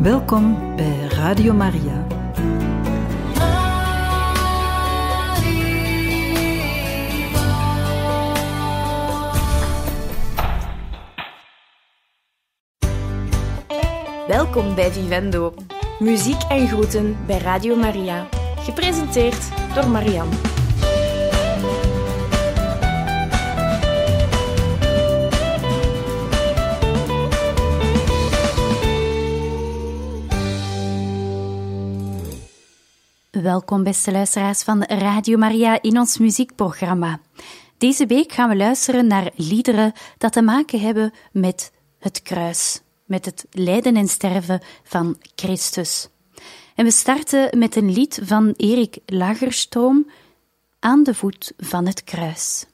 Welkom bij Radio Maria. Welkom bij Vivendo. Muziek en groeten bij Radio Maria. Gepresenteerd door Marianne. Welkom, beste luisteraars van Radio Maria in ons muziekprogramma. Deze week gaan we luisteren naar liederen dat te maken hebben met het kruis, met het lijden en sterven van Christus. En we starten met een lied van Erik Lagerstroom, Aan de voet van het kruis.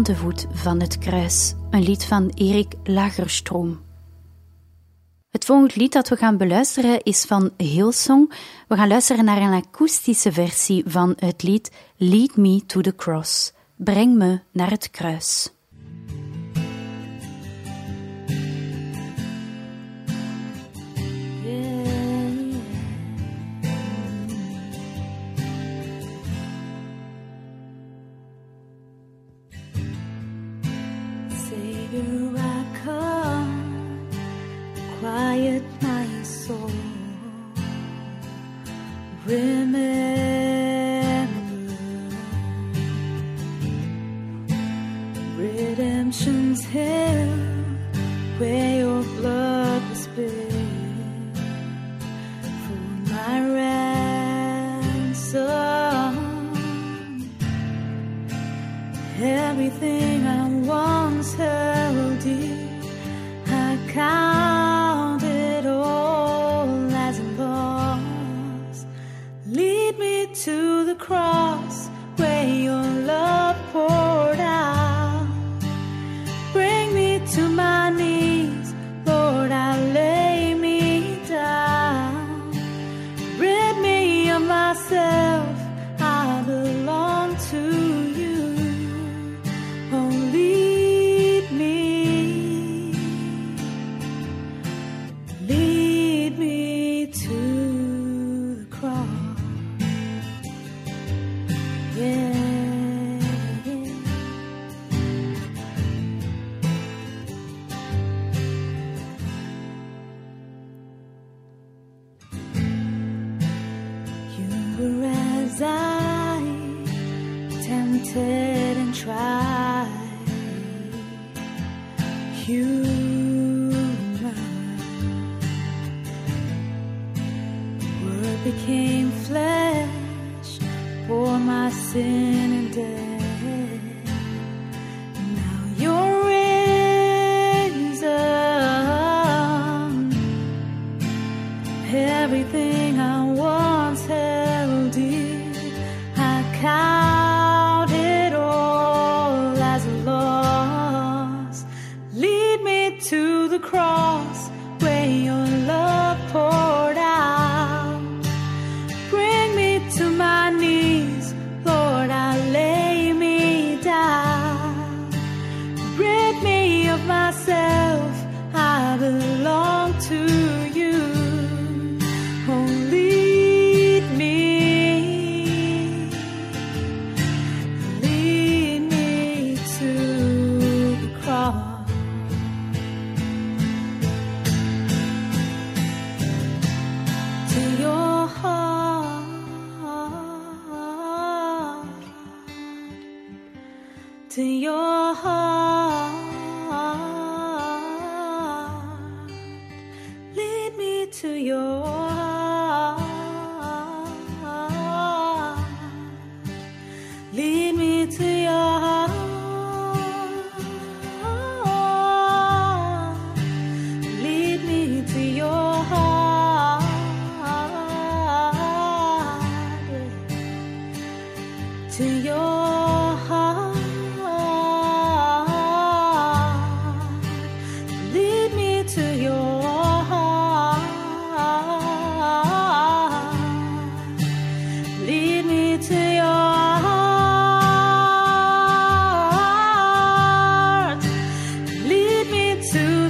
aan de voet van het kruis, een lied van Erik Lagerstroom. Het volgende lied dat we gaan beluisteren is van Hillsong. We gaan luisteren naar een akoestische versie van het lied Lead Me to the Cross. Breng me naar het kruis.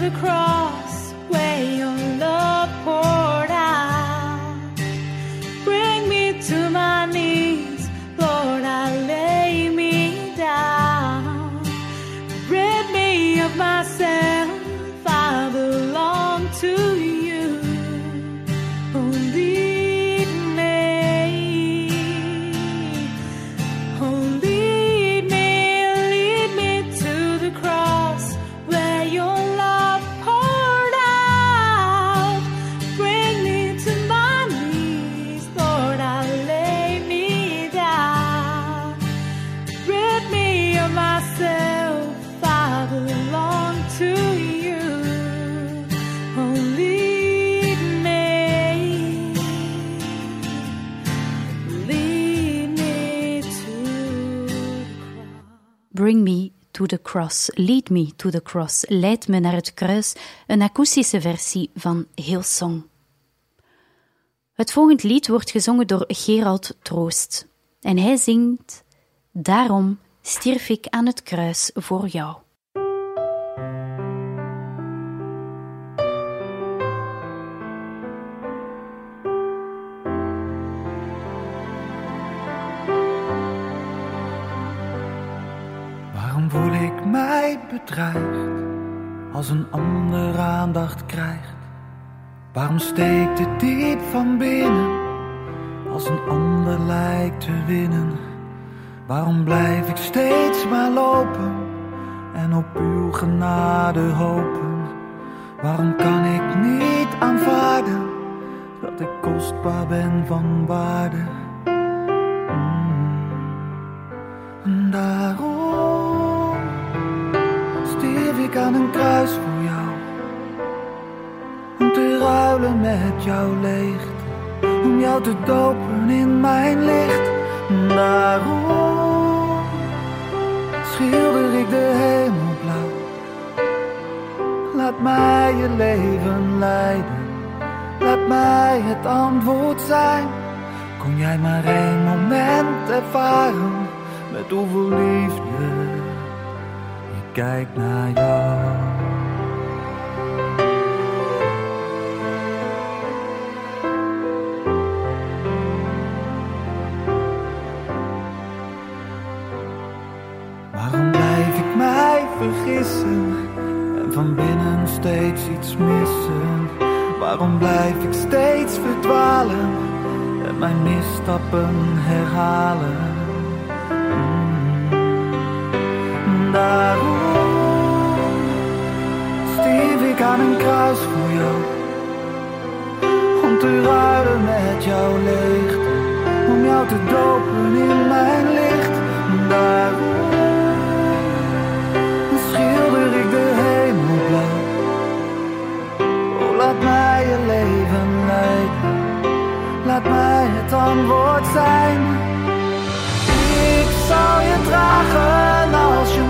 the cross. Bring Me to the Cross, Lead Me to the Cross, Leid me naar het kruis, een akoestische versie van Hillsong. Het volgende lied wordt gezongen door Gerald Troost en hij zingt Daarom stierf ik aan het kruis voor jou. Mij bedreigd als een ander aandacht krijgt? Waarom steekt het diep van binnen als een ander lijkt te winnen? Waarom blijf ik steeds maar lopen en op uw genade hopen? Waarom kan ik niet aanvaarden dat ik kostbaar ben van waarde? Aan een kruis voor jou. Om te ruilen met jouw leegte. Om jou te dopen in mijn licht. Daarom schilder ik de hemel blauw. Laat mij je leven leiden. Laat mij het antwoord zijn. Kon jij maar één moment ervaren met hoeveel liefde kijk naar jou. Waarom blijf ik mij vergissen en van binnen steeds iets missen? Waarom blijf ik steeds verdwalen en mijn misstappen herhalen? Stierf ik aan een kruis voor jou. Om te ruilen met jouw leegte. Om jou te dopen in mijn licht. Daarom schilder ik de hemel blauw. Oh, laat mij je leven leiden. Laat mij het antwoord zijn. Ik zal je dragen als je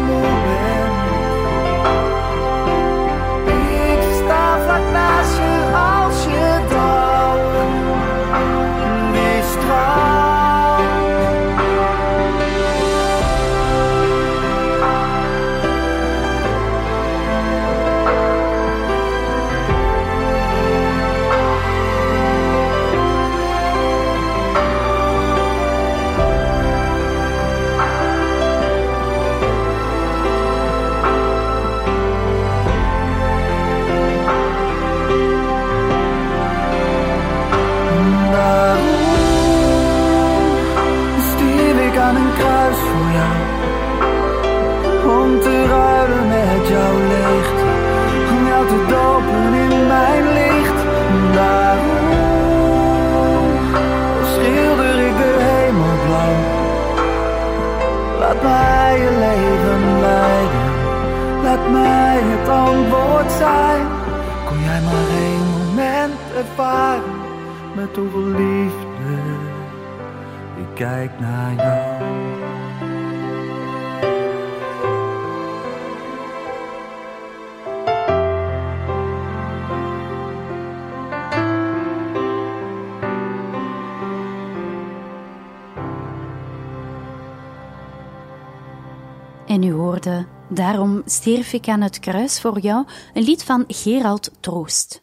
stierf ik aan het kruis voor jou, een lied van Gerald Troost.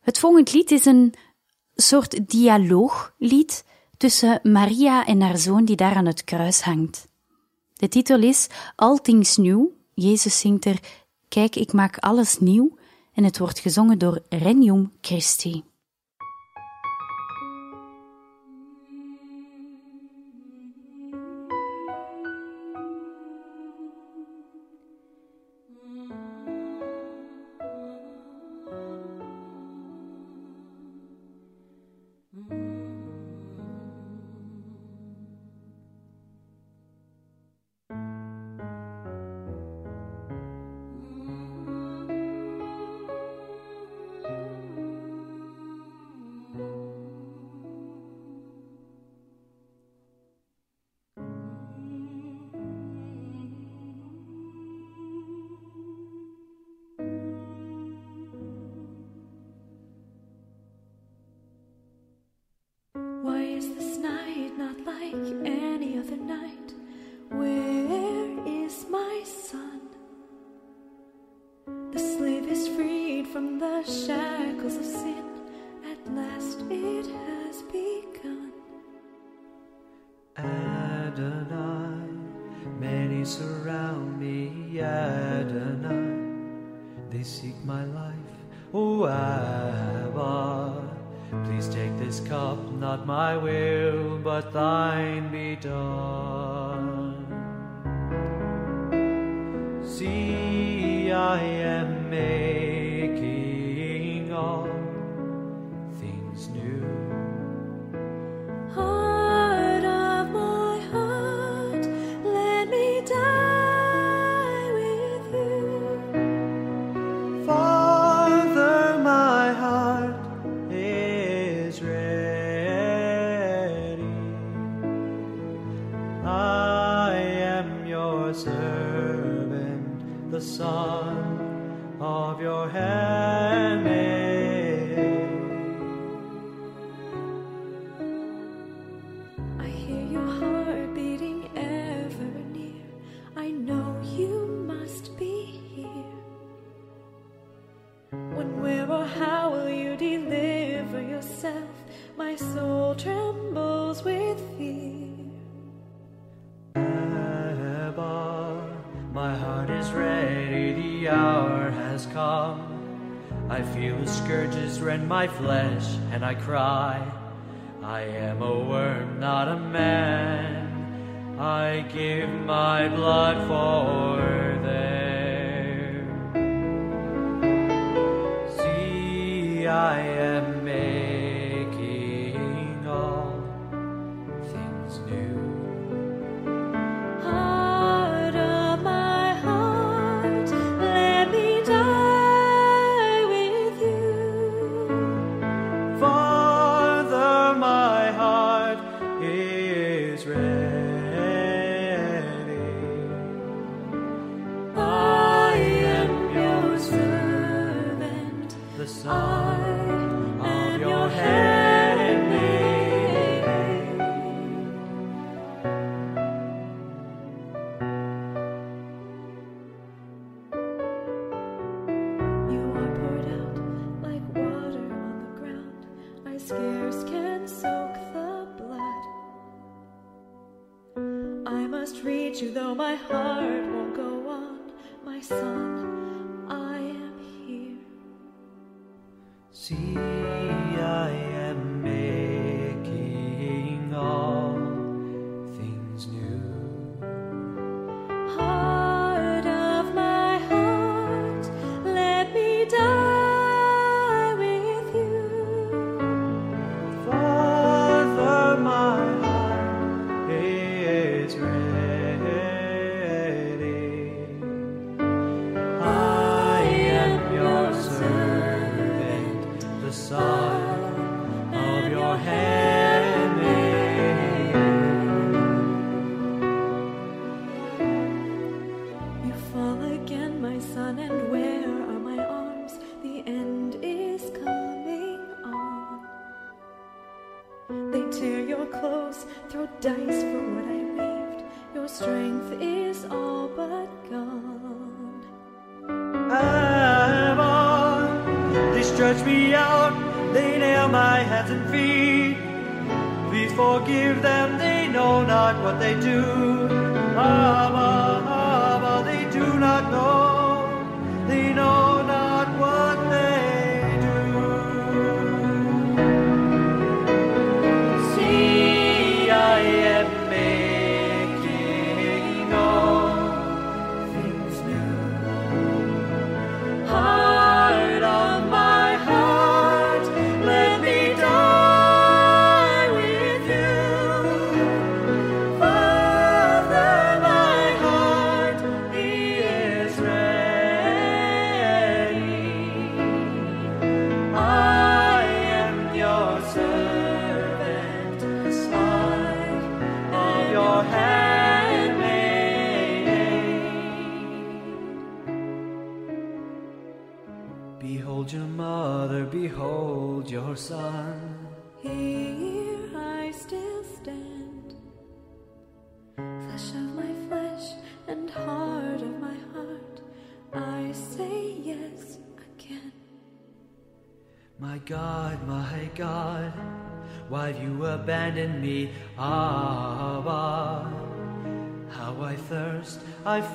Het volgende lied is een soort dialooglied tussen Maria en haar zoon die daar aan het kruis hangt. De titel is All Things. Jezus zingt er Kijk, ik maak alles nieuw en het wordt gezongen door Renium Christi. They seek my life, O oh, Abba. Please take this cup, not my will, but thine be done. See, I am made. I feel the scourges rend my flesh, and I cry, I am a worm, not a man. I give my blood for them. See, I am. though my heart won't go on, my son, I am here. See, I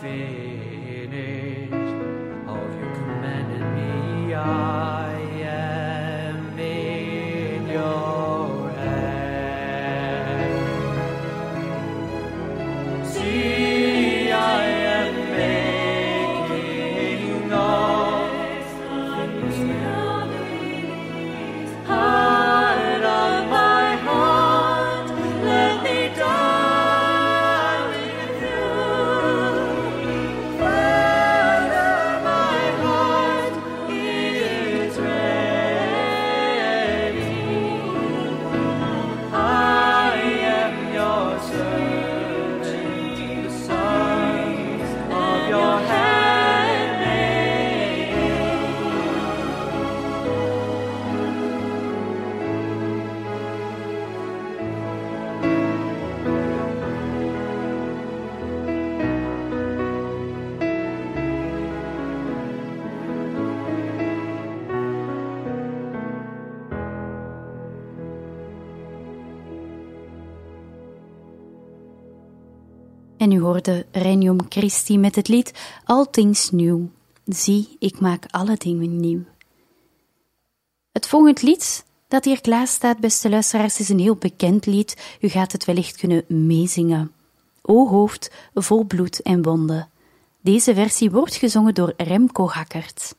faith. hoorde Renium Christi met het lied All Things New. Zie, ik maak alle dingen nieuw. Het volgende lied dat hier klaar staat, beste luisteraars, is een heel bekend lied. U gaat het wellicht kunnen meezingen. O hoofd, vol bloed en wonden. Deze versie wordt gezongen door Remco Hakkert.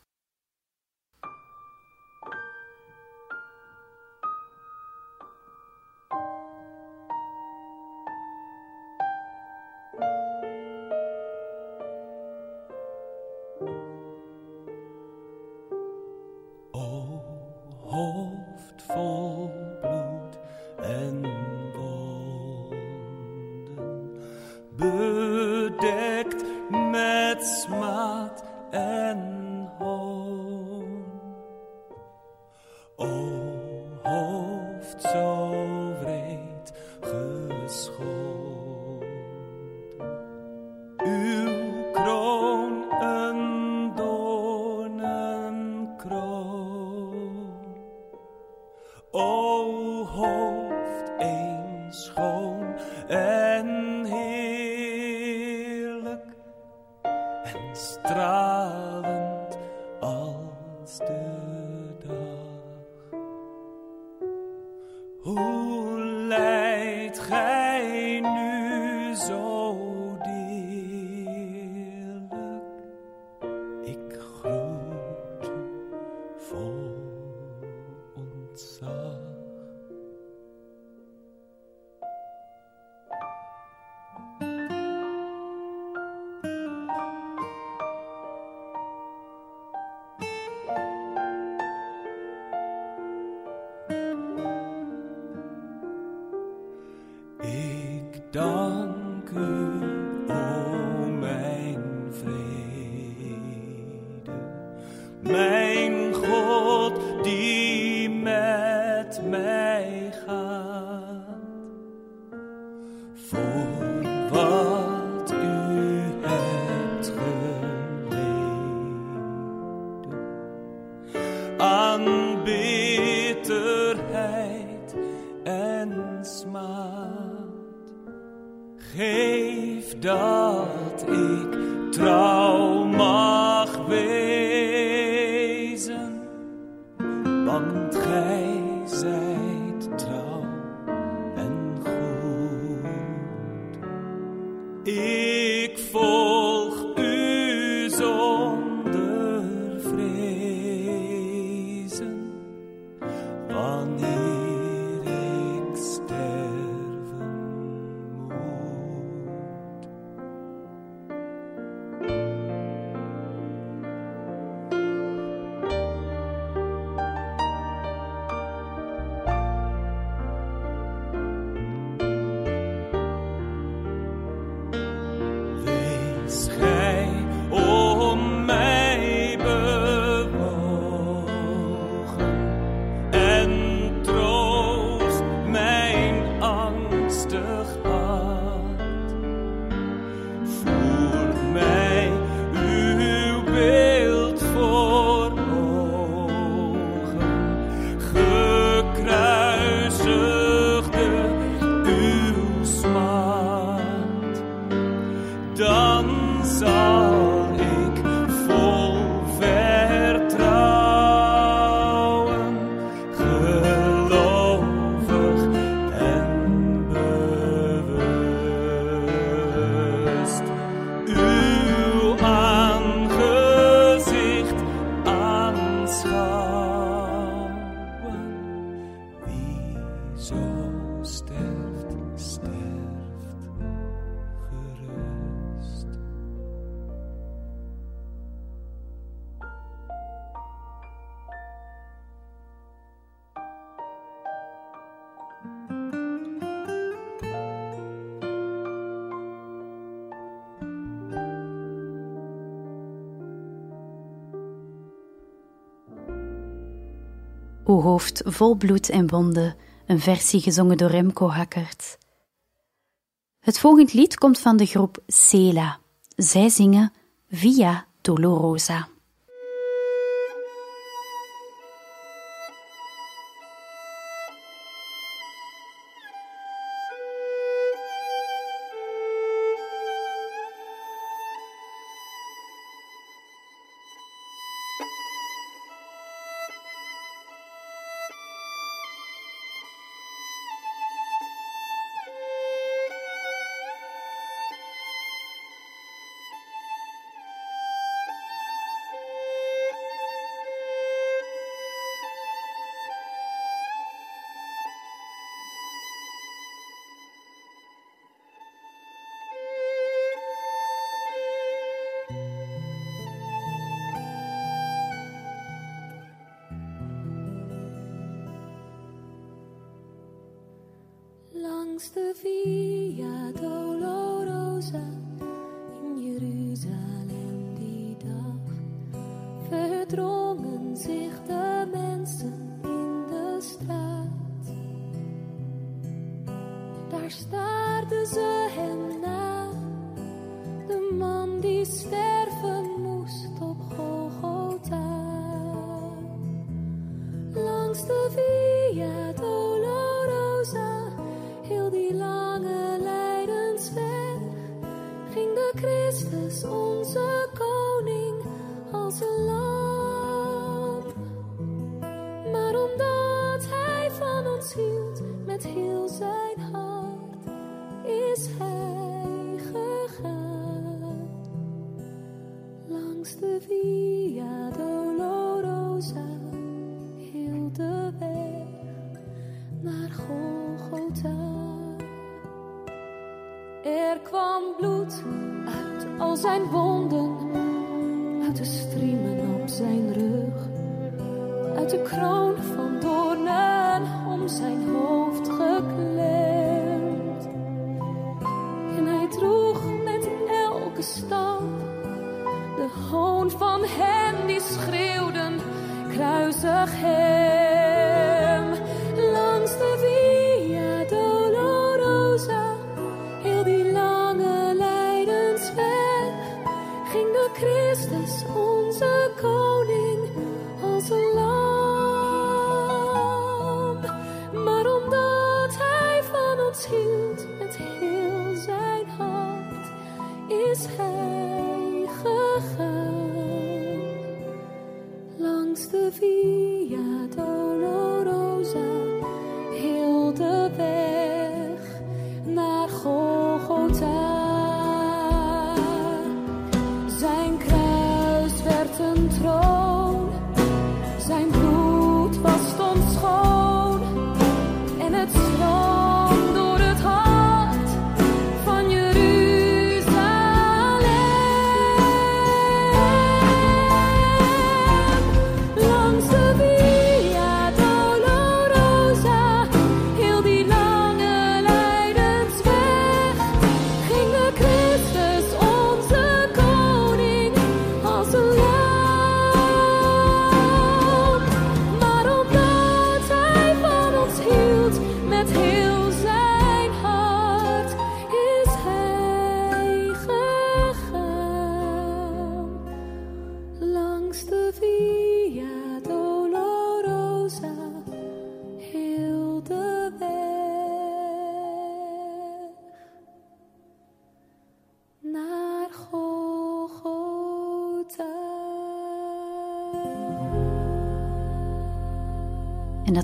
So. O hoofd vol bloed en wonden, een versie gezongen door Remco Hakkert. Het volgende lied komt van de groep Sela. Zij zingen Via Dolorosa. Langs de Via Dolorosa in Jeruzalem die dag. Verdrongen striemen op zijn rug, uit de kroon van doornen om zijn hoofd geklemd. En hij droeg met elke stap de hoon van hen die schreeuwden, kruisig hem.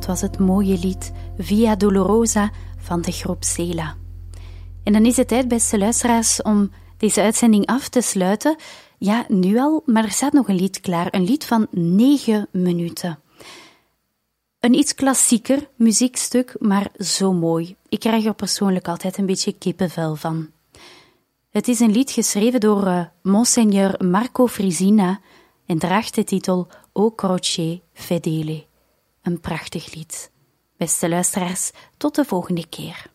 Dat was het mooie lied Via Dolorosa van de groep Sela. En dan is het tijd, beste luisteraars, om deze uitzending af te sluiten. Ja, nu al, maar er staat nog een lied klaar. Een lied van negen minuten. Een iets klassieker muziekstuk, maar zo mooi. Ik krijg er persoonlijk altijd een beetje kippenvel van. Het is een lied geschreven door uh, Monseigneur Marco Frisina en draagt de titel O Croce Fedele. Een prachtig lied. Beste luisteraars, tot de volgende keer.